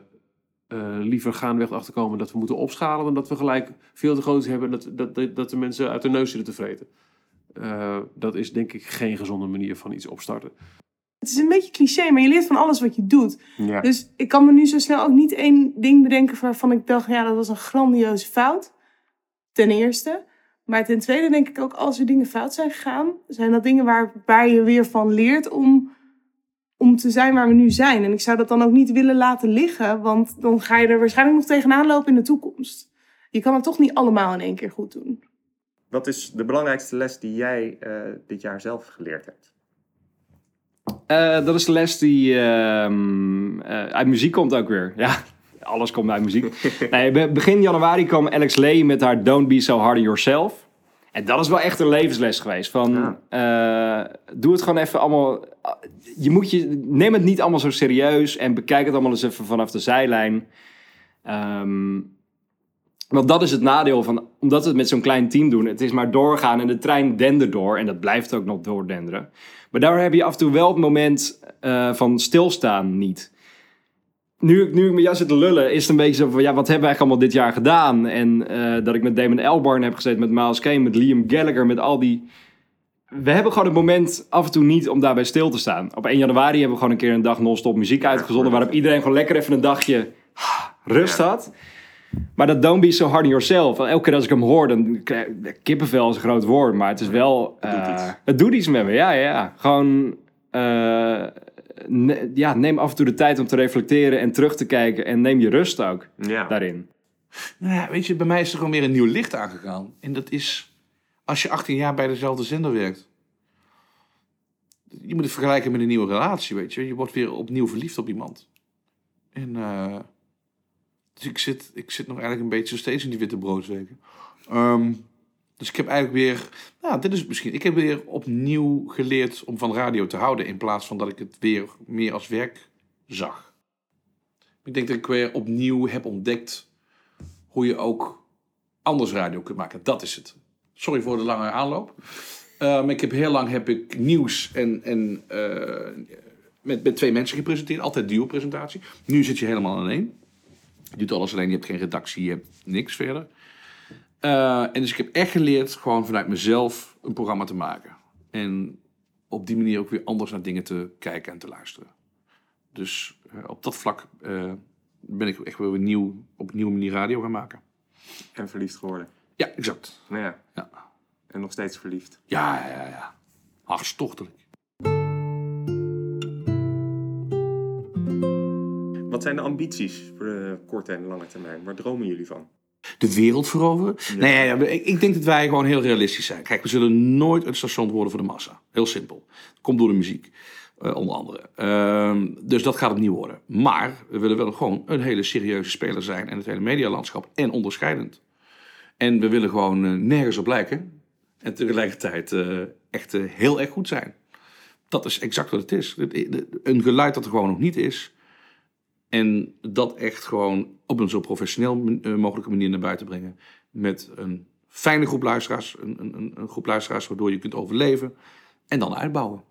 eh, liever gaandeweg achterkomen dat we moeten opschalen dan dat we gelijk veel te groot hebben dat, dat, dat, dat de mensen uit de neus zitten te vreten. Eh, dat is denk ik geen gezonde manier van iets opstarten. Het is een beetje cliché, maar je leert van alles wat je doet. Ja. Dus ik kan me nu zo snel ook niet één ding bedenken waarvan ik dacht, ja, dat was een grandioze fout. Ten eerste. Maar ten tweede denk ik ook, als er dingen fout zijn gegaan, zijn dat dingen waar, waar je weer van leert om, om te zijn waar we nu zijn. En ik zou dat dan ook niet willen laten liggen, want dan ga je er waarschijnlijk nog tegenaan lopen in de toekomst. Je kan het toch niet allemaal in één keer goed doen. Wat is de belangrijkste les die jij eh, dit jaar zelf geleerd hebt? Eh, dat is de les die ehm, eh, uit muziek komt ook weer. Ja, alles komt uit muziek. nee, begin januari kwam Alex Lee met haar Don't Be So Hard on Yourself. En dat is wel echt een levensles geweest. Van, eh, doe het gewoon even allemaal... Je moet je, neem het niet allemaal zo serieus en bekijk het allemaal eens even vanaf de zijlijn. Ehm, want dat is het nadeel van, omdat we het met zo'n klein team doen. Het is maar doorgaan en de trein dendert door. En dat blijft ook nog doordenderen. Maar daar heb je af en toe wel het moment eh, van stilstaan niet. Nu, ik- nu ik met jou zit te lullen, is het een beetje zo van... Ja, wat hebben we eigenlijk allemaal dit jaar gedaan? En eh, dat ik met Damon Albarn heb gezeten, met Miles Kane, met Liam Gallagher, met al die... We hebben gewoon het moment af en toe niet om daarbij stil te staan. Op 1 januari hebben we gewoon een keer een dag non-stop muziek uitgezonden... waarop iedereen gewoon lekker even een dagje rust had. Maar dat don't be so hard on yourself. Elke keer als ik hem hoor, dan krijg ik- kippenvel is een groot woord, maar het is wel. Het doet eh, iets. het doet iets met me, ja, ja, ja. Gewoon. eh, ne- ja, neem af en toe de tijd om te reflecteren en terug te kijken. En neem je rust ook Ja. daarin. Nou ja, weet je, bij mij is er gewoon weer een nieuw licht aangegaan. En dat is als je 18 jaar bij dezelfde zender werkt. Je moet het vergelijken met een nieuwe relatie, weet je. Je wordt weer opnieuw verliefd op iemand. En eh, dus ik zit, ik zit nog eigenlijk een beetje zo steeds in die witte broodsweken. Ehm, dus ik heb eigenlijk weer, nou, dit is misschien. Ik heb weer opnieuw geleerd om van radio te houden in plaats van dat ik het weer meer als werk zag. Ik denk dat ik weer opnieuw heb ontdekt hoe je ook anders radio kunt maken. Dat is het. Sorry voor de lange aanloop. Maar ik heb heel lang heb ik nieuws en, en eh, met, met twee mensen gepresenteerd. Altijd duo-presentatie. Nu zit je helemaal alleen. Je doet alles alleen. Je hebt geen redactie. Je hebt niks verder. Eh, en dus ik heb echt geleerd gewoon vanuit mezelf een programma te maken. En op die manier ook weer anders naar dingen te kijken en te luisteren. Dus eh, op dat vlak eh, ben ik echt weer nieuw, op een nieuwe manier radio gaan maken. En verliefd geworden. Ja, exact. Nou ja. Ja. En nog steeds verliefd. Ja, ja, ja. Hartstochtelijk. Wat zijn de ambities voor de korte en lange termijn? Waar dromen jullie van? De wereld veroveren? Ja. Nee, ja, ik, ik denk dat wij gewoon heel realistisch zijn. Kijk, we zullen nooit een station worden voor de massa. Heel simpel. Komt door de muziek, eh, onder andere. Ehm, dus dat gaat het niet worden. Maar we willen wel gewoon een hele serieuze speler zijn... en het hele medialandschap en onderscheidend. En we willen gewoon eh, nergens op lijken. En tegelijkertijd eh, echt heel erg goed zijn. Dat is exact wat het is. Een geluid dat er gewoon nog niet is. En dat echt gewoon op een zo professioneel eh, mogelijke manier naar buiten brengen. Met een fijne groep luisteraars. Een, een, een- groep luisteraars waardoor je kunt overleven. En dan uitbouwen.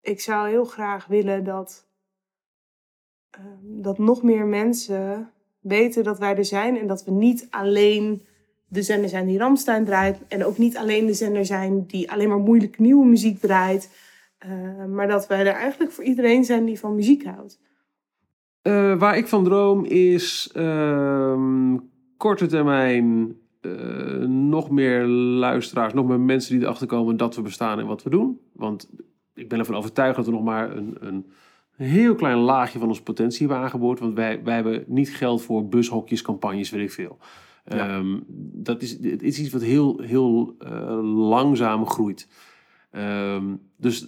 Ik zou heel graag willen dat, ehm, dat nog meer mensen weten dat wij er zijn. En dat we niet alleen de zender zijn die Ramstein draait. En ook niet alleen de zender zijn die alleen maar moeilijk nieuwe muziek draait. eh, maar dat wij er eigenlijk voor iedereen zijn die van muziek houdt. Eh, waar ik van droom is ehm, korte termijn eh, nog meer luisteraars, nog meer mensen die erachter komen dat we bestaan en wat we doen. Want ik ben ervan overtuigd dat we nog maar een, een heel klein laagje van onze potentie hebben aangeboord. Want wij, wij hebben niet geld voor bushokjes, campagnes, weet ik veel. Ehm, dat is, het is iets wat heel, heel eh, langzaam groeit. Ehm, dus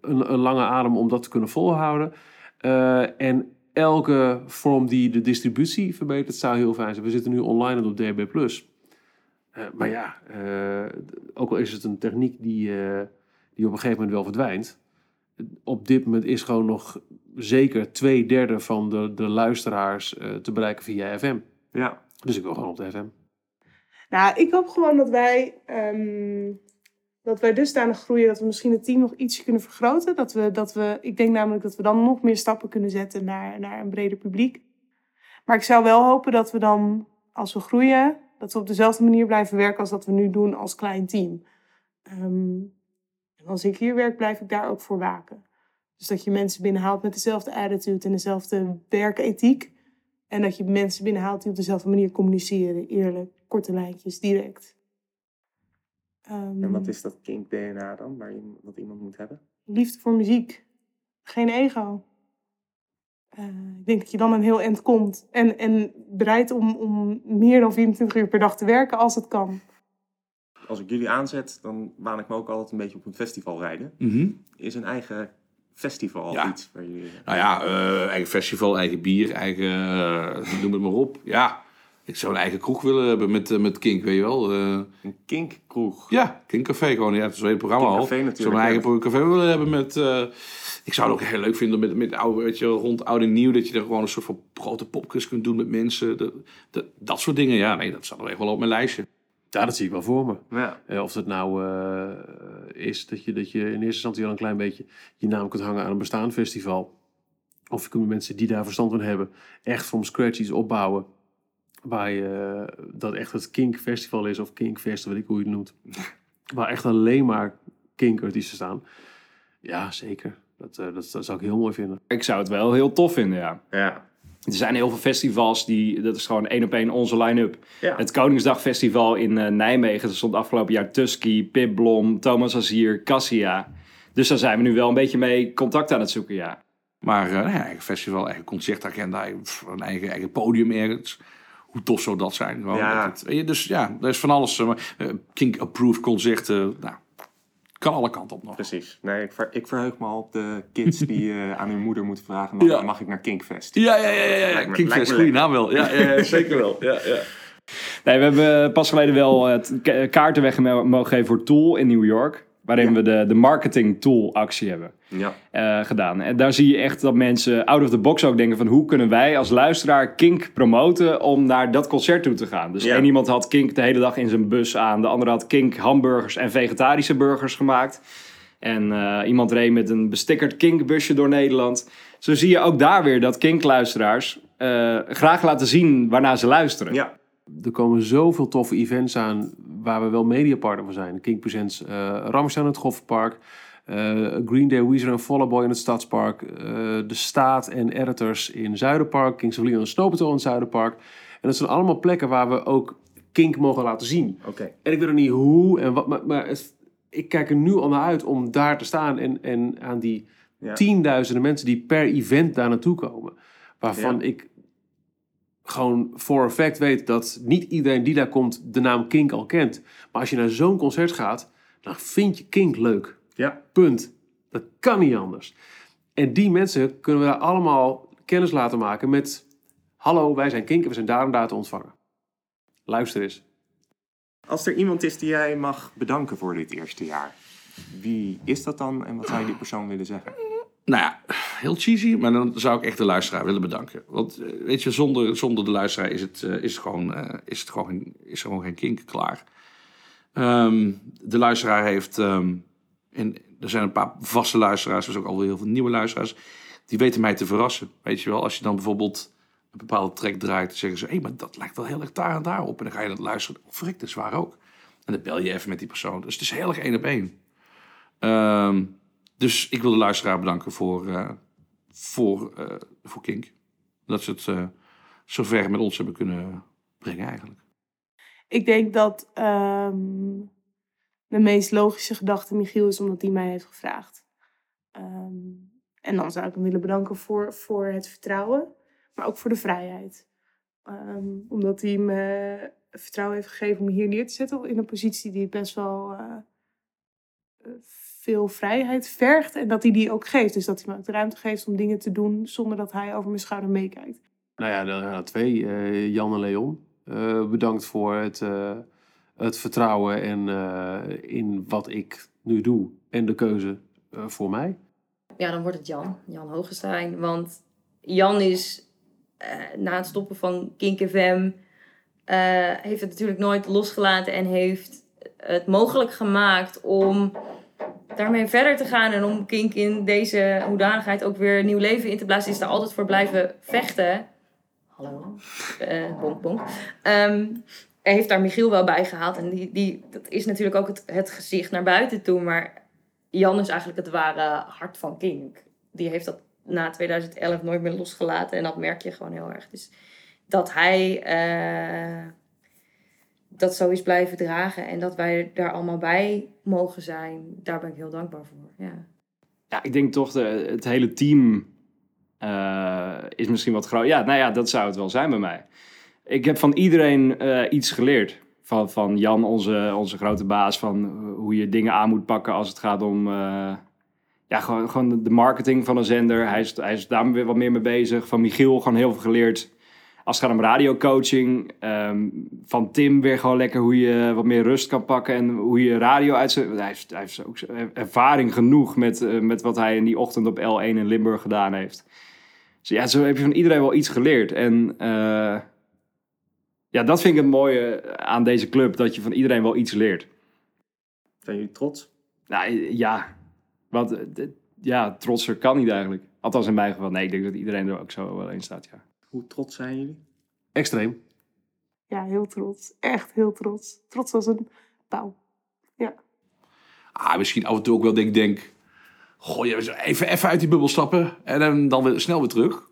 een, een lange adem om dat te kunnen volhouden. En elke vorm die de distributie verbetert, zou heel fijn zijn. We zitten nu online en op DB+. Eh, maar ja, eh, ook al is het een techniek die, eh, die op een gegeven moment wel verdwijnt. Op dit moment is gewoon nog zeker twee derde van de, de luisteraars eh, te bereiken via FM. Ja, Dus ik wil gewoon op de FM. Nou, ik hoop gewoon dat wij, ehm, dat wij dusdanig groeien dat we misschien het team nog ietsje kunnen vergroten. Dat we, dat we, ik denk namelijk dat we dan nog meer stappen kunnen zetten naar, naar een breder publiek. Maar ik zou wel hopen dat we dan, als we groeien, dat we op dezelfde manier blijven werken als dat we nu doen als klein team. Ehm, en als ik hier werk, blijf ik daar ook voor waken. Dus dat je mensen binnenhaalt met dezelfde attitude en dezelfde werkethiek. En dat je mensen binnenhaalt die op dezelfde manier communiceren. Eerlijk, korte lijntjes, direct. Ehm, en wat is dat kink DNA dan, waar je, wat iemand moet hebben? Liefde voor muziek. Geen ego. Eh, ik denk dat je dan een heel eind komt. En, en bereid om, om meer dan 24 uur per dag te werken als het kan. Als ik jullie aanzet, dan waan ik me ook altijd een beetje op een festival rijden. Mhm. Is een eigen festival Ja. iets waar jullie... Nou ja, eh, eigen festival, eigen bier, eigen, eh, noem het maar op. Ja, ik zou een eigen kroeg willen hebben met, eh, met Kink, weet je wel. Eh, Een kinkkroeg. ja, Kinkcafé gewoon. Ja, het is een hele programma al. Ik natuurlijk, zou een ja. eigen café willen hebben met... eh, ik zou het ook heel leuk vinden met, met oude, weet je, rond oud en nieuw. Dat je er gewoon een soort van grote popquiz kunt doen met mensen. Dat, dat, dat soort dingen, ja, nee, dat staat nog echt wel op mijn lijstje. Ja, dat zie ik wel voor me. Ja. Eh, of het nou eh, is dat je, dat je in eerste instantie al een klein beetje je naam kunt hangen aan een bestaand festival. Of je kunt met mensen die daar verstand van hebben, echt from scratch iets opbouwen. Waar je, eh, dat echt het Kink Festival is, of Kink Fest, weet ik hoe je het noemt. Waar echt alleen maar Kink artiesten staan. Ja, zeker. Dat, eh, dat, dat zou ik heel mooi vinden. Ik zou het wel heel tof vinden, ja. Ja. Er zijn heel veel festivals die, dat is gewoon één op één onze line-up. Ja. Het Koningsdagfestival in eh, Nijmegen, er stond afgelopen jaar Tusky, Pip Blom, Thomas Azier, Cassia. Dus daar zijn we nu wel een beetje mee contact aan het zoeken, ja. Maar eh, nou ja, eigen festival, eigen concertagenda, een eigen, eigen podium ergens. Hoe tof zou dat zijn? Gewoon, Ja. dat het- dus ja, er is van alles. eh, maar, eh, Kink-approved concerten, nou, kan alle kanten op nog. Precies. Nee, ik, ver- ik verheug me al op de kids die eh, aan hun moeder moeten vragen... Mag, Ja. mag ik naar Kinkfest? Ja, ja, ja, ja. ja. Me- Kinkfest, goede naam wel. Ja, zeker wel. Ja, ja. Nee, we hebben pas geleden wel het ka- kaarten weg mogen geven voor Tool in New York. Waarin we de, de marketing tool actie hebben Ja. eh, gedaan. En daar zie je echt dat mensen out of the box ook denken van... hoe kunnen wij als luisteraar Kink promoten om naar dat concert toe te gaan? Dus Ja. één iemand had Kink de hele dag in zijn bus aan. De andere had Kink hamburgers en vegetarische burgers gemaakt. En eh, iemand reed met een bestickerd Kink-busje door Nederland. Zo zie je ook daar weer dat Kink-luisteraars eh, graag laten zien waarnaar ze luisteren. ja. Er komen zoveel toffe events aan waar we wel mediapartner van zijn. King Presents uh, Ramstein in het Goffertpark. eh, Green Day, Weezer en Fall Out Boy in het Stadspark. eh, de Staat en Editors in Zuiderpark. Kings of Leon en Snowpatrol in het Zuiderpark. En dat zijn allemaal plekken waar we ook Kink mogen laten zien. Oké. En ik weet nog niet hoe en wat, maar, maar het- ik kijk er nu al naar uit om daar te staan en, en aan die Ja. tienduizenden mensen die per event daar naartoe komen. Waarvan Ja. ik gewoon voor een fact weet dat niet iedereen die daar komt de naam Kink al kent. Maar als je naar zo'n concert gaat, dan vind je Kink leuk. Ja. Punt. Dat kan niet anders. En die mensen kunnen we daar allemaal kennis laten maken met... Hallo, wij zijn Kink en we zijn daar en daar te ontvangen. Luister eens. Als er iemand is die jij mag bedanken voor dit eerste jaar, wie is dat dan en wat zou je die persoon willen zeggen? Nou ja, heel cheesy, maar dan zou ik echt de luisteraar willen bedanken. Want eh, weet je, zonder, zonder de luisteraar is het, eh, is het, gewoon, eh, is het gewoon, geen- is er gewoon geen kink klaar. Ehm, de luisteraar heeft, ehm, en er zijn een paar vaste luisteraars, er zijn ook alweer heel veel nieuwe luisteraars, die weten mij te verrassen. Weet je wel, als je dan bijvoorbeeld een bepaalde track draait, dan zeggen ze, hé, hey, maar dat lijkt wel heel erg daar en daar op. En dan ga je dat luisteren, oh, frik, dat is waar ook. En dan bel je even met die persoon. Dus het is heel erg één op één. Ehm, dus ik wil de luisteraar bedanken voor, eh, voor, eh, voor Kink. Dat ze het eh zo ver met ons hebben kunnen brengen eigenlijk. Ik denk dat ehm, de meest logische gedachte Michiel is omdat hij mij heeft gevraagd. Ehm, en dan zou ik hem willen bedanken voor, voor het vertrouwen, maar ook voor de vrijheid. Ehm, omdat hij me vertrouwen heeft gegeven om me hier neer te zetten in een positie die best wel veel vrijheid vergt. En dat hij die ook geeft. Dus dat hij me ook de ruimte geeft om dingen te doen zonder dat hij over mijn schouder meekijkt. Nou ja, dan, twee. eh, Jan en Leon. Eh, bedankt voor het, eh, het vertrouwen en, eh, in wat ik nu doe. En de keuze eh, voor mij. Ja, dan wordt het Jan. Jan Hogestein. Want Jan is eh, na het stoppen van Kink FM... eh, heeft het natuurlijk nooit losgelaten en heeft het mogelijk gemaakt om daarmee verder te gaan. En om Kink in deze hoedanigheid ook weer nieuw leven in te blazen. Is daar altijd voor blijven vechten. Hallo. Eh bonk, bonk. Hij heeft daar Michiel wel bij gehaald. En die, die, dat is natuurlijk ook het, het gezicht naar buiten toe. Maar Jan is eigenlijk het ware hart van Kink. Die heeft dat na 2011 nooit meer losgelaten. En dat merk je gewoon heel erg. Dus dat hij eh, dat zo is blijven dragen. En dat wij daar allemaal bij mogen zijn. Daar ben ik heel dankbaar voor. Ja. Ja, ik denk toch, de, het hele team eh, is misschien wat groot. Ja, nou ja, dat zou het wel zijn bij mij. Ik heb van iedereen eh, iets geleerd. Van, van Jan, onze, onze grote baas, van hoe je dingen aan moet pakken als het gaat om eh, ja, gewoon, gewoon de marketing van een zender. Hij is, hij is daar weer wat meer mee bezig. Van Michiel gewoon heel veel geleerd als het gaat om radiocoaching. Ehm, van Tim weer gewoon lekker hoe je wat meer rust kan pakken en hoe je radio uitzet. Hij heeft, hij heeft ook ervaring genoeg met, eh, met wat hij in die ochtend op L1 in Limburg gedaan heeft. Dus ja, zo heb je van iedereen wel iets geleerd. En eh, ja, dat vind ik het mooie aan deze club, dat je van iedereen wel iets leert. Zijn jullie trots? Nou ja, want eh, ja, trotser kan niet eigenlijk. Althans in mijn geval. Nee, ik denk dat iedereen er ook zo wel in staat, ja. Hoe trots zijn jullie? Extreem. Ja, heel trots. Echt heel trots. Trots als een pauw. Ah, misschien af en toe ook wel denk, denk goh, even, even uit die bubbel stappen en dan, dan weer, snel weer terug.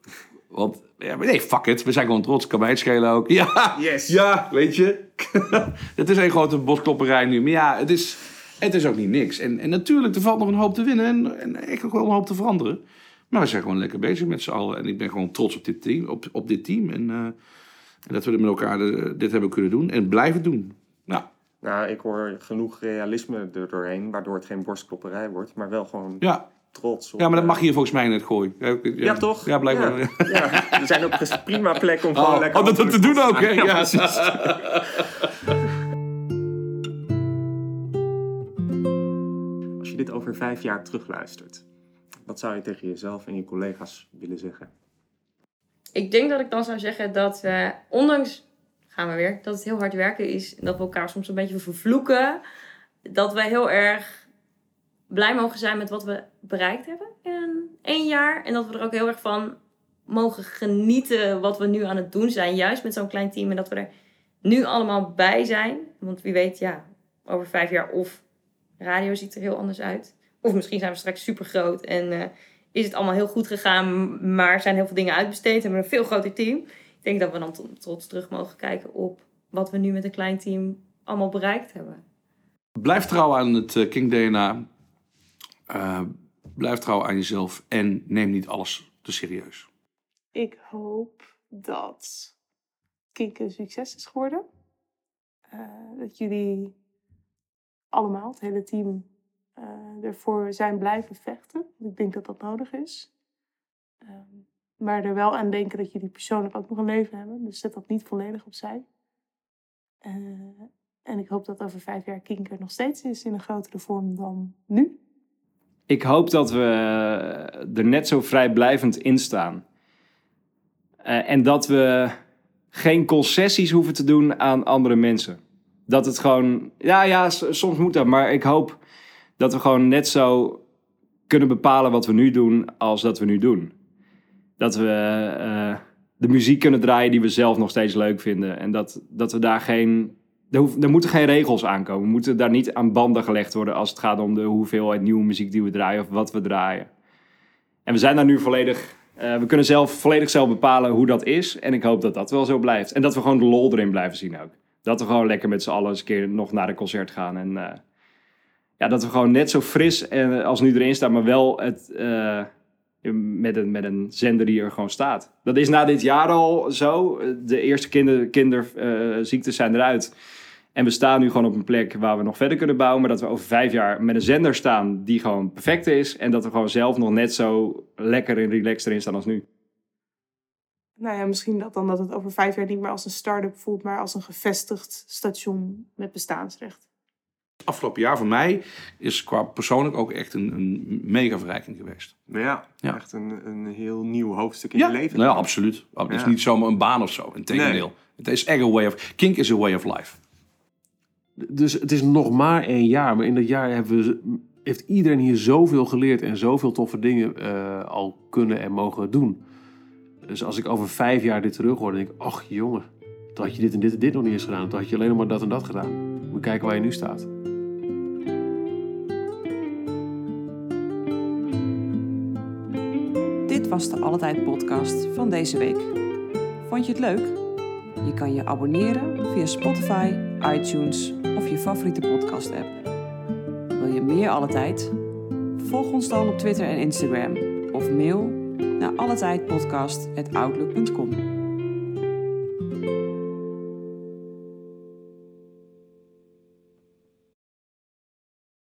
Want ja, nee, fuck it, we zijn gewoon trots, kan mij het schelen ook. Ja, Yes. ja, weet je. het is een grote bosklopperij nu, maar ja, het is, het is ook niet niks. En, en natuurlijk, er valt nog een hoop te winnen en, en echt ook wel een hoop te veranderen. Maar we zijn gewoon lekker bezig met z'n allen. En ik ben gewoon trots op dit team. Op, op dit team. En, eh, en dat we met elkaar de- dit hebben kunnen doen. En blijven doen. Nou, Nou, ik hoor genoeg realisme er doorheen, waardoor het geen borstklopperij wordt, maar wel gewoon ja. trots. Op, ja, maar dat eh, mag je hier volgens mij net gooien. Ja, ja. Ja, toch? Ja, blijkbaar. Ja. Ja, er zijn ook prima plekken om gewoon Oh, lekker... oh, dat, dat te doen ook, hè? Ja, Ja. precies. Als je dit over vijf jaar terugluistert, wat zou je tegen jezelf en je collega's willen zeggen? Ik denk dat ik dan zou zeggen dat we, ondanks, gaan we weer, dat het heel hard werken is. En dat we elkaar soms een beetje vervloeken. Dat we heel erg blij mogen zijn met wat we bereikt hebben in één jaar. En dat we er ook heel erg van mogen genieten wat we nu aan het doen zijn. Juist met zo'n klein team. En dat we er nu allemaal bij zijn. Want wie weet, ja, over vijf jaar of radio ziet er heel anders uit. Of misschien zijn we straks super groot en eh, is het allemaal heel goed gegaan, maar zijn heel veel dingen uitbesteed en we hebben een veel groter team. Ik denk dat we dan trots terug mogen kijken op wat we nu met een klein team allemaal bereikt hebben. Blijf trouw aan het eh, King DNA. Eh, blijf trouw aan jezelf. En neem niet alles te serieus. Ik hoop dat Kink een succes is geworden. Eh, dat jullie allemaal, het hele team, ervoor zijn blijven vechten. Ik denk dat dat nodig is. Ehm, maar er wel aan denken dat jullie persoonlijk ook nog een leven hebben. Dus zet dat niet volledig opzij. Eh, En ik hoop dat over vijf jaar Kink er nog steeds is in een grotere vorm dan nu. Ik hoop dat we er net zo vrijblijvend in staan. Eh, en dat we geen concessies hoeven te doen aan andere mensen. Dat het gewoon, ja, ja, soms moet dat, maar ik hoop dat we gewoon net zo kunnen bepalen wat we nu doen als dat we nu doen. Dat we eh, de muziek kunnen draaien die we zelf nog steeds leuk vinden. En dat, dat we daar geen. Er, er moeten geen regels aankomen. We moeten daar niet aan banden gelegd worden als het gaat om de hoeveelheid nieuwe muziek die we draaien of wat we draaien. En we zijn daar nu volledig. eh, we kunnen zelf volledig zelf bepalen hoe dat is. En ik hoop dat dat wel zo blijft. En dat we gewoon de lol erin blijven zien ook. Dat we gewoon lekker met z'n allen eens een keer nog naar een concert gaan. En eh, ja, dat we gewoon net zo fris en, als nu erin staan, maar wel het, eh, met, een, met een zender die er gewoon staat. Dat is na dit jaar al zo. De eerste kinder, kinderziektes zijn eruit. En we staan nu gewoon op een plek waar we nog verder kunnen bouwen. Maar dat we over vijf jaar met een zender staan die gewoon perfect is. En dat we gewoon zelf nog net zo lekker en relaxed erin staan als nu. Nou ja, misschien dat dan dat het over vijf jaar niet meer als een start-up voelt, maar als een gevestigd station met bestaansrecht. Afgelopen jaar voor mij is qua persoonlijk ook echt een, een mega verrijking geweest. Ja, Ja. echt een, een heel nieuw hoofdstuk in Ja, je leven. nou ja, absoluut. Het is niet zomaar een baan of zo. Integendeel. Het is echt een way of... Kink is a way of life. Dus het is nog maar één jaar, maar in dat jaar hebben we, heeft iedereen hier zoveel geleerd en zoveel toffe dingen eh, al kunnen en mogen doen. Dus als ik over vijf jaar dit terug hoor, dan denk ik, ach jongen, toen had je dit en dit en dit nog niet eens gedaan. Toen had je alleen nog maar dat en dat gedaan. Moet je kijken waar je nu staat. Dit de Altijd podcast van deze week. Vond je het leuk? Je kan je abonneren via Spotify, iTunes of je favoriete podcast app. Wil je meer Alle Tijd? Volg ons dan op Twitter en Instagram of mail naar alletijdpodcast.outlook.com.